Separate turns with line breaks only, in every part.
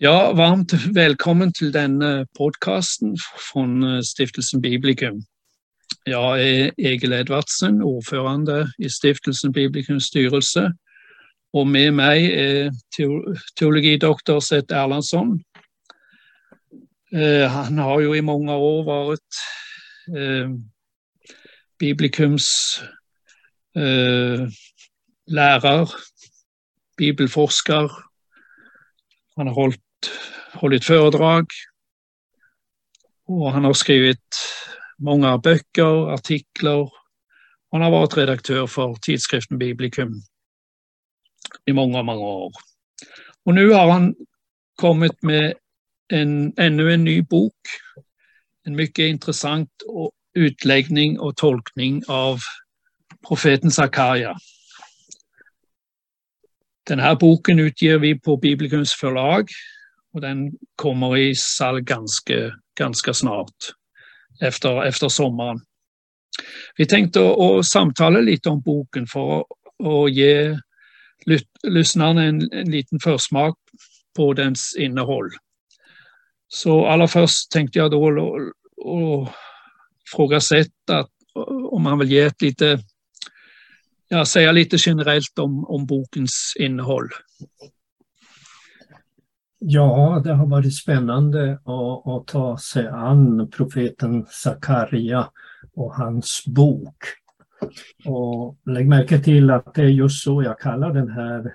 Ja, varmt välkommen till denna eh, podcasten från eh, Stiftelsen Biblikum. Jag är Egil Edvardsen, ordförande i Stiftelsen Biblikums styrelse och med mig är teologidoktor Seth Erlandsson. Eh, han har ju i många år varit Biblikums lärare, bibelforskare. Han har hållit hållit föredrag och han har skrivit många böcker, artiklar. Han har varit redaktör för tidskriften Biblicum i många, många år. Och nu har han kommit med en, ännu en ny bok. En mycket intressant utläggning och tolkning av profeten Sakarja. Den här boken utger vi på Biblikums förlag och den kommer i sall ganska, ganska snart efter, efter sommaren. Vi tänkte att samtala lite om boken för att ge lyssnarna en, en liten försmak på dens innehåll. Så allra först tänkte jag då och fråga Seth att om han vill ge ett lite, ja, säga lite generellt om, om bokens innehåll.
Ja, det har varit spännande att, att ta sig an profeten Sakarja och hans bok. Och lägg märke till att det är just så jag kallar den här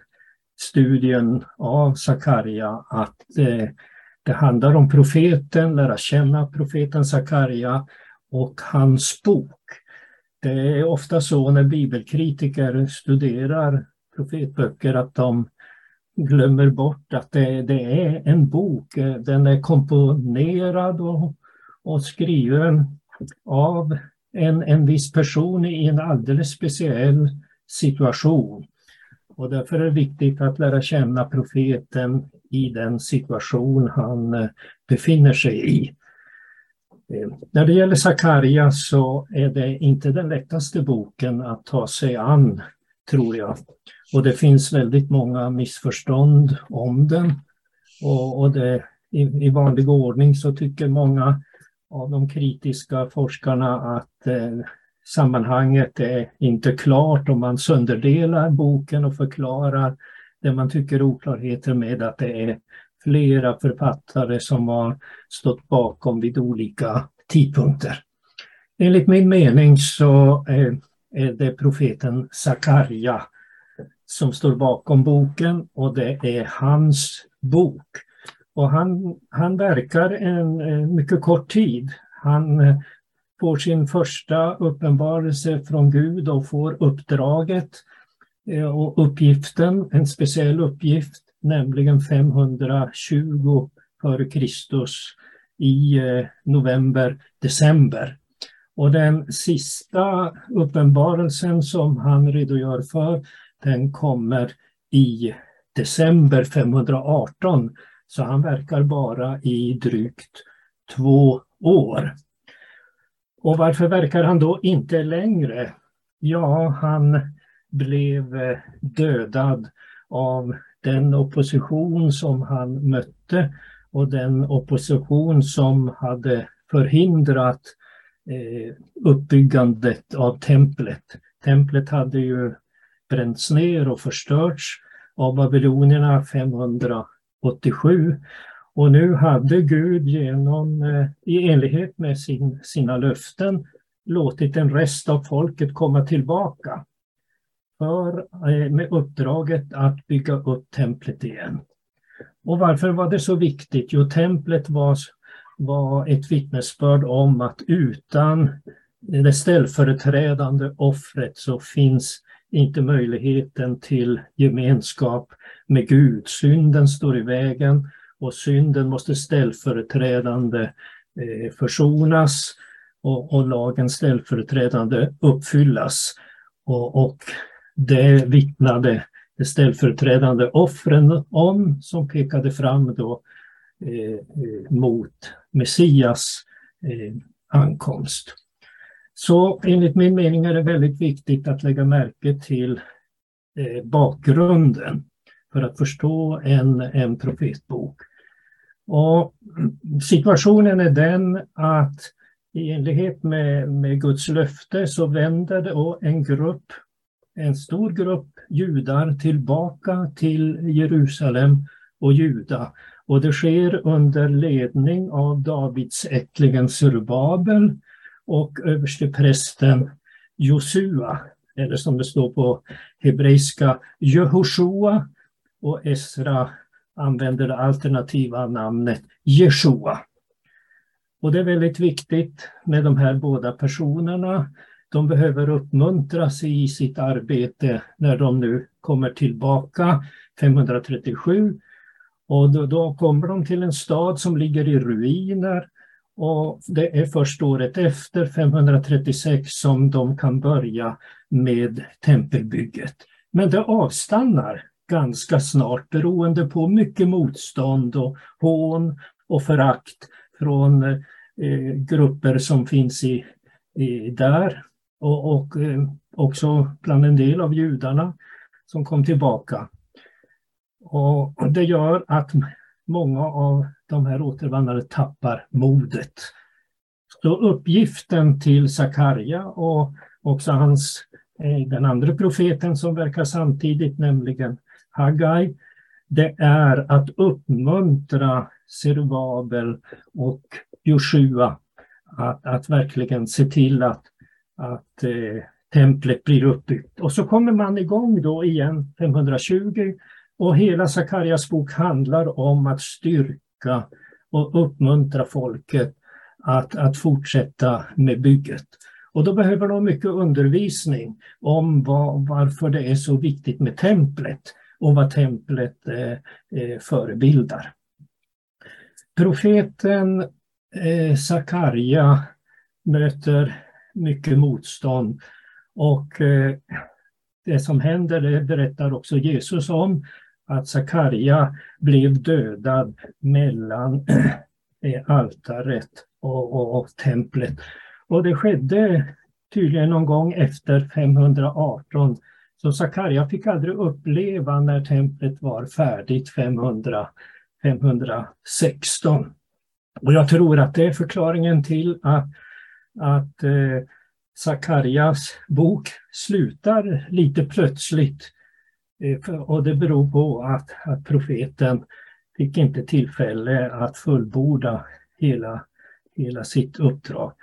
studien av Sakarja, att det, det handlar om profeten, lära känna profeten Sakarja och hans bok. Det är ofta så när bibelkritiker studerar profetböcker att de glömmer bort att det, det, är en bok. Den är komponerad och, och skriven av en, en viss person i en alldeles speciell situation. Och därför är det viktigt att lära känna profeten i den situation han eh, befinner sig i. Eh, när det gäller Sakarja så är det inte den lättaste boken att ta sig an, tror jag. Och det finns väldigt många missförstånd om den. Och, och det, i, i, vanlig ordning så tycker många av de kritiska forskarna att eh, sammanhanget är inte klart och man sönderdelar boken och förklarar det man tycker oklarheter med att det är flera författare som har stått bakom vid olika tidpunkter. Enligt min mening så eh, är, är det profeten Sakarja som står bakom boken och det är hans bok. Och han, han verkar en, en mycket kort tid. Han eh, får sin första uppenbarelse från Gud och får uppdraget eh, och uppgiften, en speciell uppgift, nämligen 520 före Kristus i eh, november, december. Och den sista uppenbarelsen som han redogör för, den kommer i december 518, så han verkar bara i drygt två år. Och varför verkar han då inte längre? Ja, han blev eh, dödad av den opposition som han mötte och den opposition som hade förhindrat eh, uppbyggandet av templet. Templet hade ju bränts ner och förstörts av babylonierna 587. Och nu hade Gud genom, eh, i enlighet med sin, sina löften låtit en rest av folket komma tillbaka för, eh, med uppdraget att bygga upp templet igen. Och varför var det så viktigt? Jo, templet var, var ett vittnesbörd om att utan det ställföreträdande offret så finns inte möjligheten till gemenskap med Gud. Synden står i vägen och synden måste ställföreträdande eh, försonas och, och lagens ställföreträdande uppfyllas. Och, och det vittnade de ställföreträdande offren om som pekade fram då eh, eh mot Messias eh, ankomst. Så enligt min mening är det väldigt viktigt att lägga märke till eh, bakgrunden för att förstå en, en profetbok. Och situationen är den att i enlighet med, med Guds löfte så vänder då en grupp, en stor grupp judar tillbaka till Jerusalem och Juda. Och det sker under ledning av Davidsättlingen Surbabel och översteprästen Josua, eller som det står på hebreiska Jehoshua och Esra använder det alternativa namnet Jeshua. Och det är väldigt viktigt med de här båda personerna. De behöver uppmuntras i sitt arbete när de nu kommer tillbaka 537. Och då, då kommer de till en stad som ligger i ruiner och det är först året efter 536 som de kan börja med tempelbygget. Men det avstannar ganska snart beroende på mycket motstånd och hån och förakt från eh, grupper som finns i, i där och, och eh, också bland en del av judarna som kom tillbaka. Och det gör att många av de här återvandrare tappar modet. Så uppgiften till Sakarja och också hans, eh, den andra profeten som verkar samtidigt, nämligen Haggai, det är att uppmuntra Serubabel och Joshua att, att verkligen se till att, att eh, templet blir uppbyggt. Och så kommer man igång då igen 520 och hela Sakarias bok handlar om att styrka och uppmuntra folket att, att fortsätta med bygget. Och då behöver de mycket undervisning om vad, varför det är så viktigt med templet och vad templet eh, eh, förebildar. Profeten eh, Sakarja möter mycket motstånd och eh, det som händer det berättar också Jesus om att Sakarja blev dödad mellan eh, altaret och, och, och templet. Och det skedde tydligen någon gång efter 518 så Sakarja fick aldrig uppleva när templet var färdigt 500, 516. Och jag tror att det är förklaringen till att, att eh, Sakarjas bok slutar lite plötsligt. Eh, och det beror på att, att profeten fick inte tillfälle att fullborda hela, hela sitt uppdrag.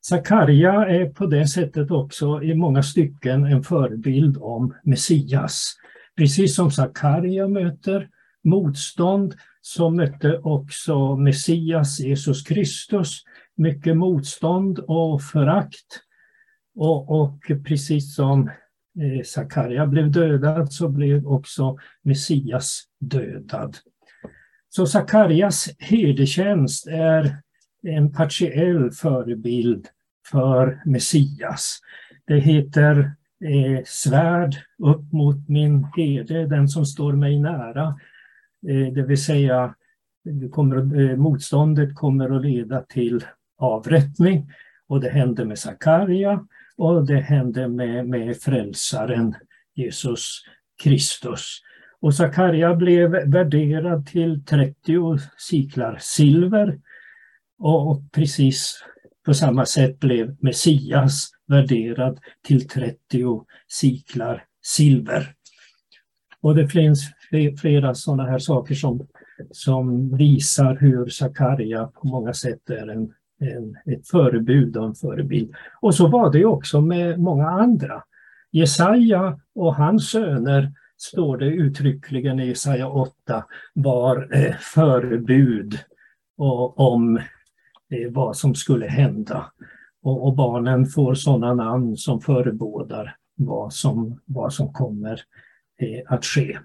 Sakarja är på det sättet också i många stycken en förebild om Messias. Precis som Sakarja möter motstånd så mötte också Messias, Jesus Kristus, mycket motstånd och förakt. Och, och precis som Sakarja blev dödad så blev också Messias dödad. Så Sakarjas herdetjänst är en partiell förebild för Messias. Det heter eh, svärd upp mot min herde, den som står mig nära. Eh, det vill säga, det kommer, eh, motståndet kommer att leda till avrättning. Och det hände med Sakarja och det hände med, med frälsaren Jesus Kristus. Och Sakarja blev värderad till 30 siklar silver. Och precis på samma sätt blev Messias värderad till 30 siklar silver. Och det finns flera sådana här saker som, som visar hur Sakarja på många sätt är en, en, ett förebud och en förebild. Och så var det också med många andra. Jesaja och hans söner, står det uttryckligen i Jesaja 8, var eh, förebud och, om eh, vad som skulle hända. Och, och barnen får sådana namn som förebådar vad som, vad som kommer eh, att ske.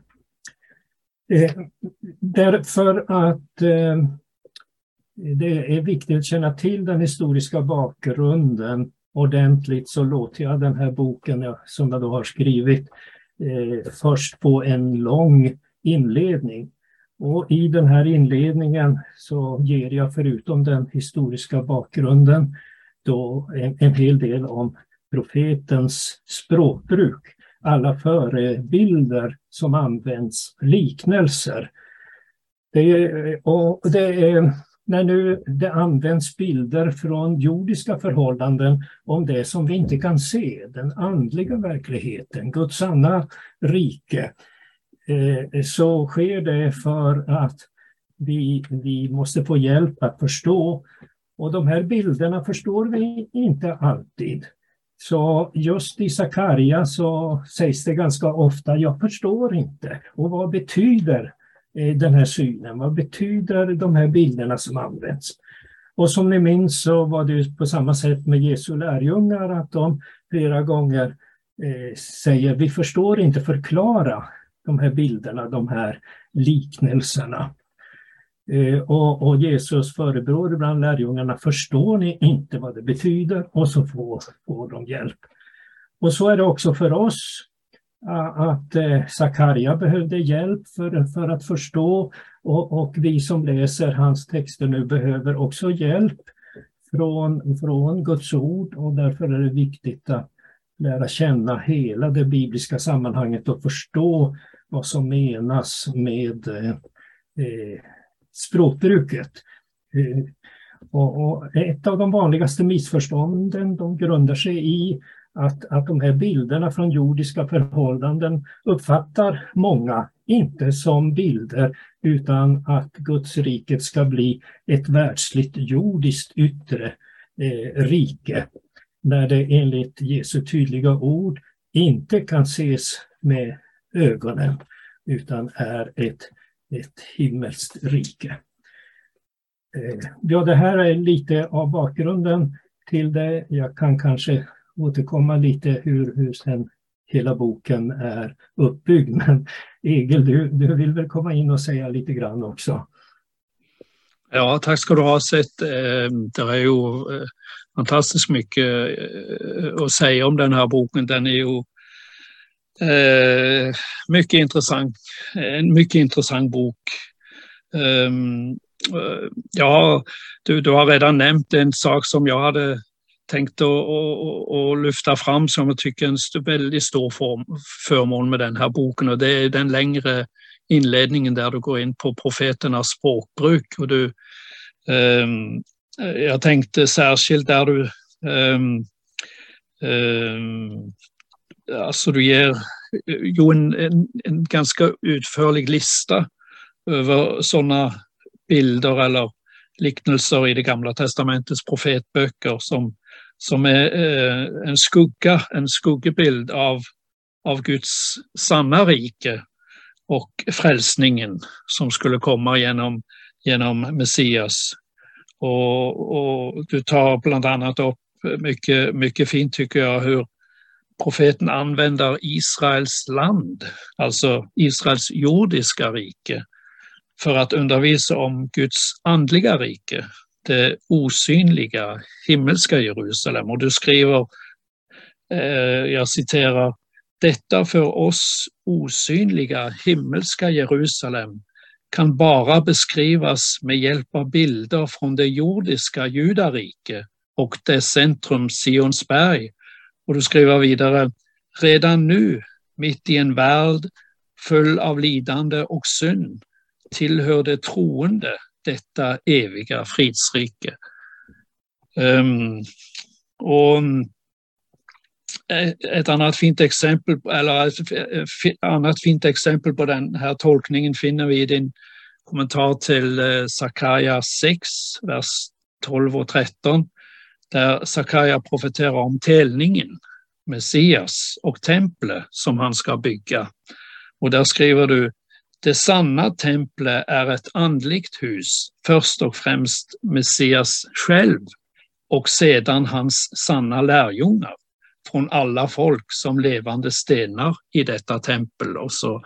Eh, därför att eh, det är viktigt att känna till den historiska bakgrunden ordentligt så låter jag den här boken som jag då har skrivit eh, först få en lång inledning och I den här inledningen så ger jag förutom den historiska bakgrunden då en, en hel del om profetens språkbruk. Alla förebilder som används, liknelser. Det är, och det är, när nu det används bilder från jordiska förhållanden om det som vi inte kan se, den andliga verkligheten, Guds sanna rike, eh, så sker det för att vi, vi måste få hjälp att förstå. Och de här bilderna förstår vi inte alltid. Så just i Sakarja så sägs det ganska ofta, jag förstår inte. Och vad betyder Eh, den här synen? Vad betyder de här bilderna som används? Och som ni minns så var det på samma sätt med Jesu lärjungar att de flera gånger eh, säger, vi förstår inte förklara de här bilderna, de här liknelserna. Eh, och, och, Jesus förebrår ibland lärjungarna, förstår ni inte vad det betyder? Och så får, får de hjälp. Och så är det också för oss att eh, Sakarja behövde hjälp för, för att förstå och, och, vi som läser hans texter nu behöver också hjälp från, från Guds ord och därför är det viktigt att lära känna hela det bibliska sammanhanget och förstå vad som menas med eh, eh språkbruket. Eh, och, och ett av de vanligaste missförstånden de grundar sig i att, att de här bilderna från jordiska förhållanden uppfattar många inte som bilder utan att Guds riket ska bli ett världsligt jordiskt yttre eh, rike när det enligt Jesu tydliga ord inte kan ses med ögonen utan är ett ett himmelskt rike. Eh, ja, det här är lite av bakgrunden till det. Jag kan kanske återkomma lite hur, hur sen hela boken är uppbyggd. Men Egil, du, du vill väl komma in och säga lite grann också?
Ja, tack ska du ha sett. Ehm, det är ju eh, fantastiskt mycket eh, att säga om den här boken. Den är ju eh, mycket intressant, en mycket intressant bok. Ehm, ja, du, du har redan nämnt en sak som jag hade tänkt att, att, att lyfta fram som jag tycker är en väldigt stor form, förmån med den här boken och det är den längre inledningen där du går in på profeternas språkbruk. Och du, um, jag tänkte särskilt där du um, um, alltså du ger jo, en, en, en ganska utförlig lista över sådana bilder eller liknelser i det gamla testamentets profetböcker som, som är eh, en skugga, en skuggebild av, av Guds sanna rike och frälsningen som skulle komma genom, genom Messias. Och, och du tar bland annat upp mycket, mycket fint tycker jag hur profeten använder Israels land, alltså Israels jordiska rike, för att undervisa om Guds andliga rike, det osynliga himmelska Jerusalem. Och du skriver, eh, jag citerar, detta för oss osynliga himmelska Jerusalem kan bara beskrivas med hjälp av bilder från det jordiska judarike och dess centrum Sionsberg och du skriver vidare, redan nu, mitt i en värld full av lidande och synd, tillhör det troende detta eviga fridsrike. Um, och eh, ett annat fint exempel, eller eh, ett eh, annat fint exempel på den här tolkningen finner vi i din kommentar till Sakaja 6, vers 12 och 13 där Sakaja profeterar om telningen, Messias och templet som han ska bygga. Och där skriver du, det sanna templet är ett andligt hus, först och främst Messias själv och sedan hans sanna lärjungar från alla folk som levande stenar i detta tempel. Och så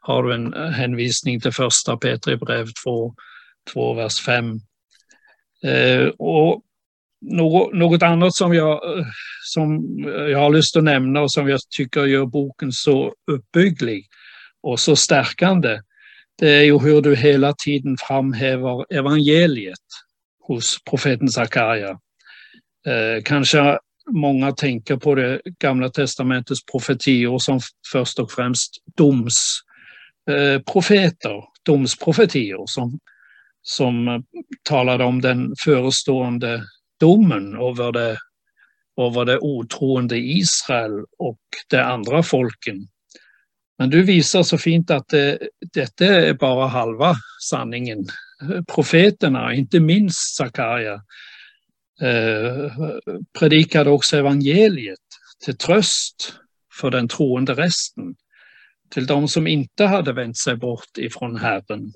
har du en hänvisning till första Petri brev 2, 2 vers 5. Eh, och något, annat som jag, som jag har lust att nämna och som jag tycker gör boken så uppbygglig och så stärkande, det är ju hur du hela tiden framhäver evangeliet hos profeten Sakarja. Eh, kanske många tänker på det gamla testamentets profetior som först och främst domsprofeter, eh, domsprofetior som, som talade om den förestående domen över det, över det otroende Israel och de andra folken. Men du visar så fint att det, detta är bara halva sanningen. Profeterna, inte minst Sakarja, eh, predikade också evangeliet till tröst för den troende resten, till de som inte hade vänt sig bort ifrån Herren.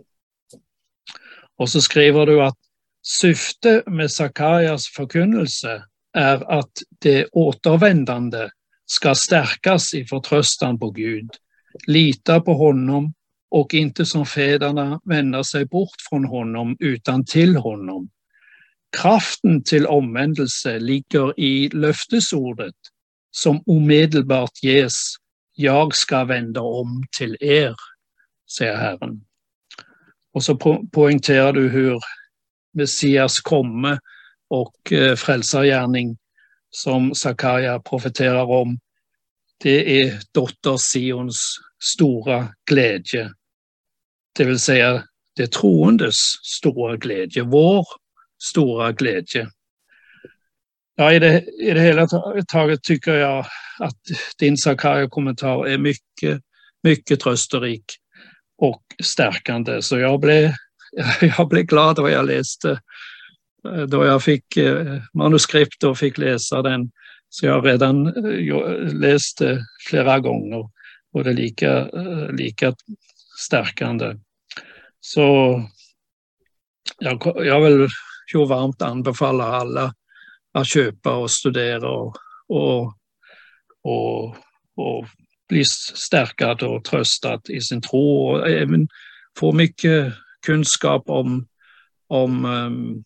Och så skriver du att syfte med Sakarjas förkunnelse är att det återvändande ska stärkas i förtröstan på Gud, lita på honom och inte som fäderna vända sig bort från honom utan till honom. Kraften till omvändelse ligger i löftesordet som omedelbart ges. Jag ska vända om till er, säger Herren. Och så po poängterar du hur Messias komme och eh, frälsargärning som Sakarja profeterar om. Det är dotter Sions stora glädje. Det vill säga det troendes stora glädje, vår stora glädje. Ja, i, det, I det hela taget tycker jag att din Sakarja-kommentar är mycket, mycket trösterik och stärkande. Så jag blev, jag blev glad då jag läste, då jag fick eh, manuskript och fick läsa den. Så jag har redan eh, läst det flera gånger och det är lika, eh, lika stärkande. Så jag, jag vill ju varmt anbefalla alla att köpa och studera och, och, och, och bli stärkad och tröstad i sin tro och även få mycket kunskap om, om, ehm,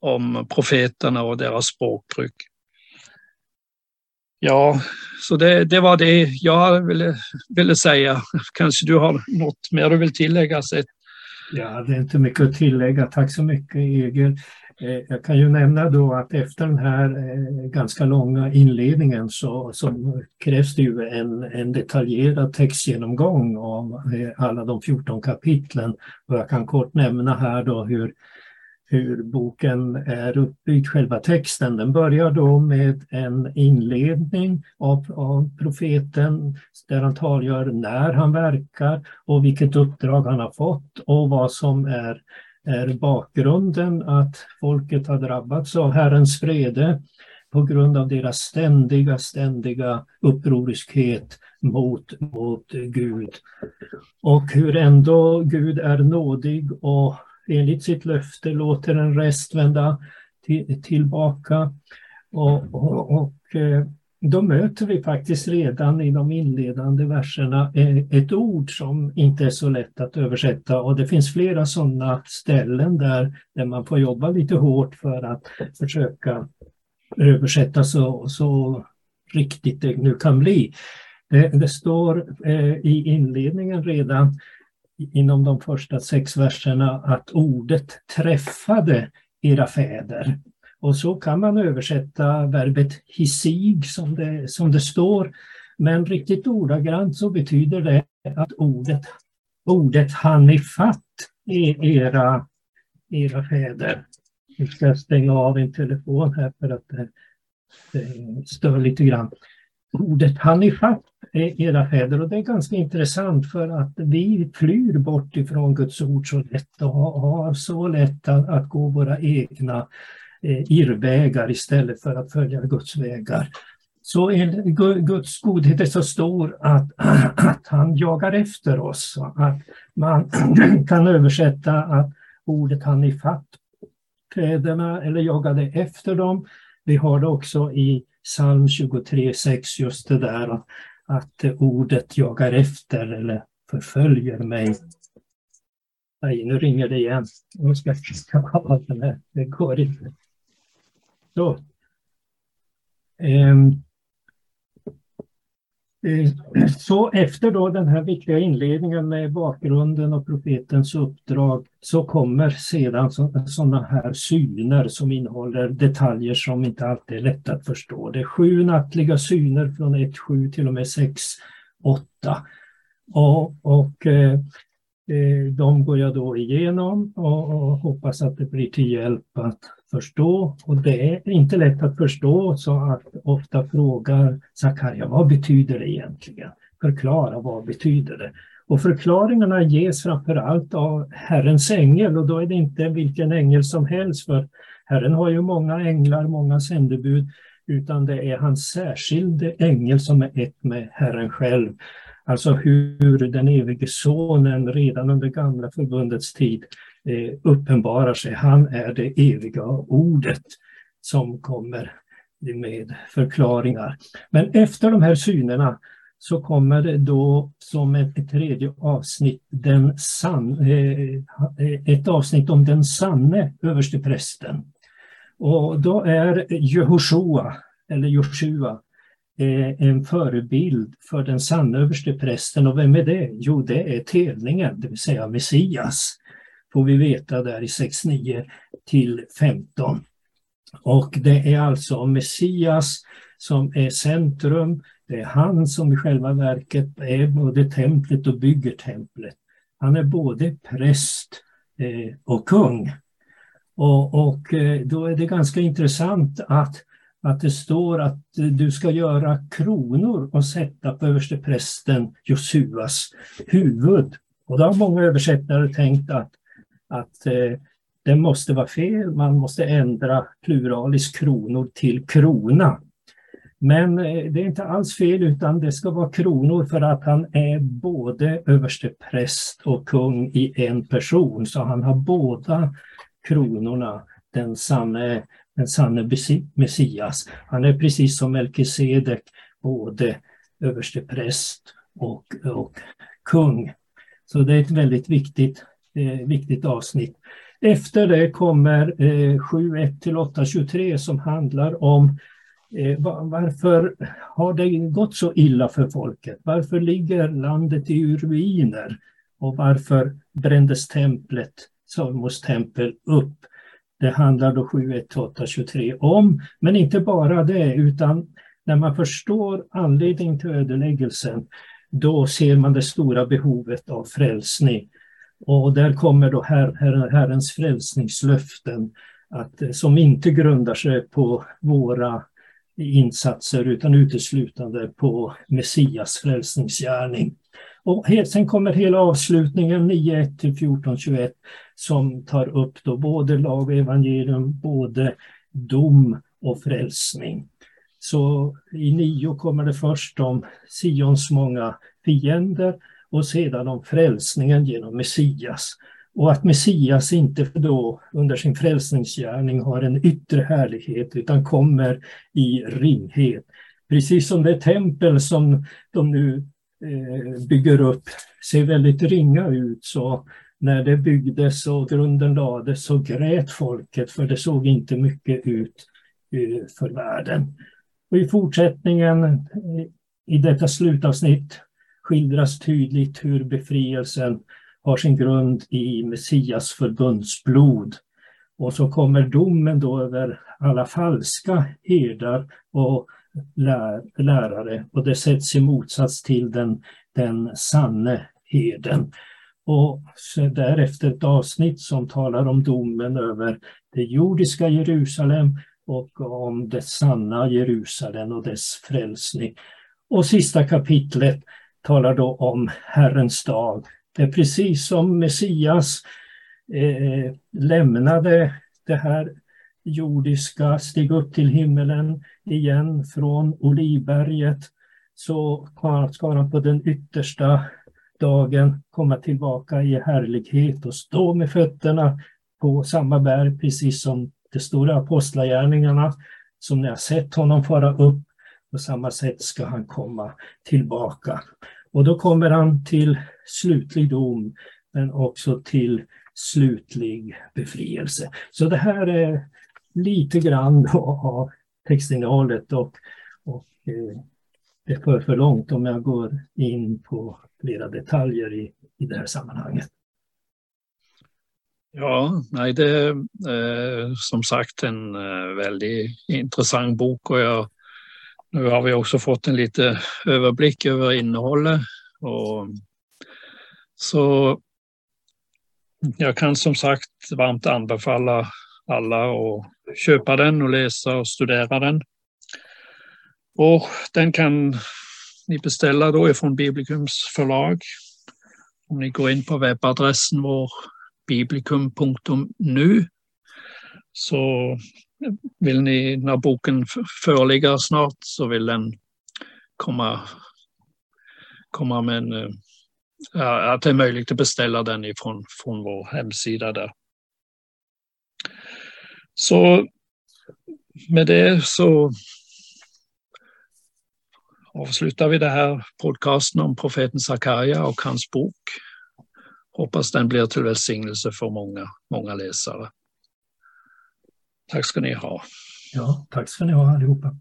om profeterna och deras språkbruk. Ja, så det, det var det jag ville, ville säga. Kanske du har något mer du vill tillägga?
Ja, det är inte mycket att tillägga. Tack så mycket Egil. Eh, jag kan ju nämna då att efter den här eh, ganska långa inledningen så, så krävs det ju en, en detaljerad textgenomgång av eh, alla de 14 kapitlen. Och jag kan kort nämna här då hur, hur boken är uppbyggd, själva texten. Den börjar då med en inledning av, av profeten där han talgör när han verkar och vilket uppdrag han har fått och vad som är är bakgrunden att folket har drabbats av Herrens vrede på grund av deras ständiga, ständiga upproriskhet mot, mot Gud. Och hur ändå Gud är nådig och enligt sitt löfte låter en rest vända till, tillbaka. Och, och, och eh, då möter vi faktiskt redan i de inledande verserna eh, ett ord som inte är så lätt att översätta och det finns flera sådana ställen där, där man får jobba lite hårt för att försöka översätta så, så riktigt det nu kan bli. Det, det står eh, i inledningen redan inom de första sex verserna att ordet träffade era fäder. Och så kan man översätta verbet hisig som det, som det står. Men riktigt ordagrant så betyder det att ordet, ordet hann ifatt era, era fäder. Nu ska jag stänga av en telefon här för att det, det stör lite grann. Ordet hann ifatt era fäder och det är ganska intressant för att vi flyr bort ifrån Guds ord så lätt och har så lätt att, att gå våra egna Eh, irrvägar istället för att följa Guds vägar. Så Guds godhet är så stor att, att han jagar efter oss. Att man kan översätta att ordet han ifatt fäderna eller jagade efter dem. Vi har det också i psalm 23.6 just det där att, att ordet jagar efter eller förföljer mig. Nej, nu ringer det igen. Nu ska jag av den här. Det går inte. Så. Um. Eh, så efter då den här viktiga inledningen med bakgrunden och profetens uppdrag så kommer sedan sådana här syner som innehåller detaljer som inte alltid är lätta att förstå. Det är sju nattliga syner från 1.7 till och med 6.8. Och, och eh, eh, de går jag då igenom och, och hoppas att det blir till hjälp att förstå. Och det är inte lätt att förstå så att ofta frågar Sakarja, vad betyder det egentligen? Förklara, vad betyder det? Och förklaringarna ges framförallt av Herrens ängel och då är det inte vilken ängel som helst för Herren har ju många änglar, många sändebud, utan det är hans särskilde ängel som är ett med Herren själv. Alltså hur den evige sonen redan under gamla förbundets tid Eh, uppenbarar sig. Han är det eviga ordet som kommer med förklaringar. Men efter de här synerna så kommer det då som ett, tredje avsnitt den san, eh, ett avsnitt om den sanne översteprästen. Och då är Jehoshua, eller Joshua, eh, en förebild för den sanna översteprästen. Och vem är det? Jo, det är telningen, det vill säga Messias, får vi veta där i 6.9 till 15. Och det är alltså Messias som är centrum. Det är han som i själva verket är både templet och bygger templet. Han är både präst eh, och kung. Och, och eh, då är det ganska intressant att, att det står att du ska göra kronor och sätta på översteprästen Josuas huvud. Och då har många översättare tänkt att, att eh, det måste vara fel, man måste ändra pluralis kronor till krona. Men eh, det är inte alls fel utan det ska vara kronor för att han är både överstepräst och kung i en person. Så han har båda kronorna, den sanne, den sanne Messias. Han är precis som Melkisedek både överstepräst och, och kung. Så det är ett väldigt viktigt, eh, viktigt avsnitt. Efter det kommer eh, 7.1-8.23 som handlar om eh, varför har det gått så illa för folket? Varför ligger landet i ruiner? Och varför brändes templet Salomos tempel upp. Det handlar då 7.1-8.23 om, men inte bara det, utan när man förstår anledningen till ödeläggelsen, då ser man det stora behovet av frälsning. Och där kommer då her, her, Herrens frälsningslöften, att, eh, som inte grundar sig på våra insatser utan uteslutande på Messias frälsningsgärning. Och sen kommer hela avslutningen 9.1 till 14.21 som tar upp då både lag och evangelium, både dom och frälsning. Så i 9 kommer det först om Sions många fiender och sedan om frälsningen genom Messias. Och att Messias inte då under sin frälsningsgärning har en yttre härlighet utan kommer i ringhet. Precis som det tempel som de nu eh, bygger upp ser väldigt ringa ut så när det byggdes och grunden lades så grät folket för det såg inte mycket ut eh, för världen. Och I fortsättningen eh, i detta slutavsnitt skildras tydligt hur befrielsen har sin grund i Messias förbundsblod. Och så kommer domen då över alla falska herdar och lär, lärare och det sätts i motsats till den, den sanne herden. Och därefter ett avsnitt som talar om domen över det jordiska Jerusalem och om det sanna Jerusalem och dess frälsning. Och sista kapitlet talar då om Herrens dag. Det är precis som Messias eh, lämnade det här jordiska, steg upp till himmelen igen från Olivberget, så ska han på den yttersta dagen komma tillbaka i härlighet och stå med fötterna på samma berg, precis som de stora apostlagärningarna, som ni har sett honom fara upp. På samma sätt ska han komma tillbaka. Och då kommer han till slutlig dom, men också till slutlig befrielse. Så det här är lite grann av textinnehållet och, och eh, det för för långt om jag går in på flera detaljer i, i det här sammanhanget.
Ja, nej, det är eh, som sagt en eh, väldigt intressant bok och jag, nu har vi också fått en lite överblick över innehållet. Och, så jag kan som sagt varmt anbefalla alla att köpa den och läsa och studera den. Och den kan ni beställa då ifrån Biblikums förlag. Om ni går in på webbadressen vår biblikum.nu så vill ni, när boken föreligger snart, så vill den komma, komma med en, äh, att det är möjligt att beställa den ifrån från vår hemsida där. Så med det så avslutar vi det här podcasten om profeten Sakarja och hans bok. Hoppas den blir till välsignelse för många, många läsare. Tack ska ni ha.
Ja, tack ska ni ha allihopa.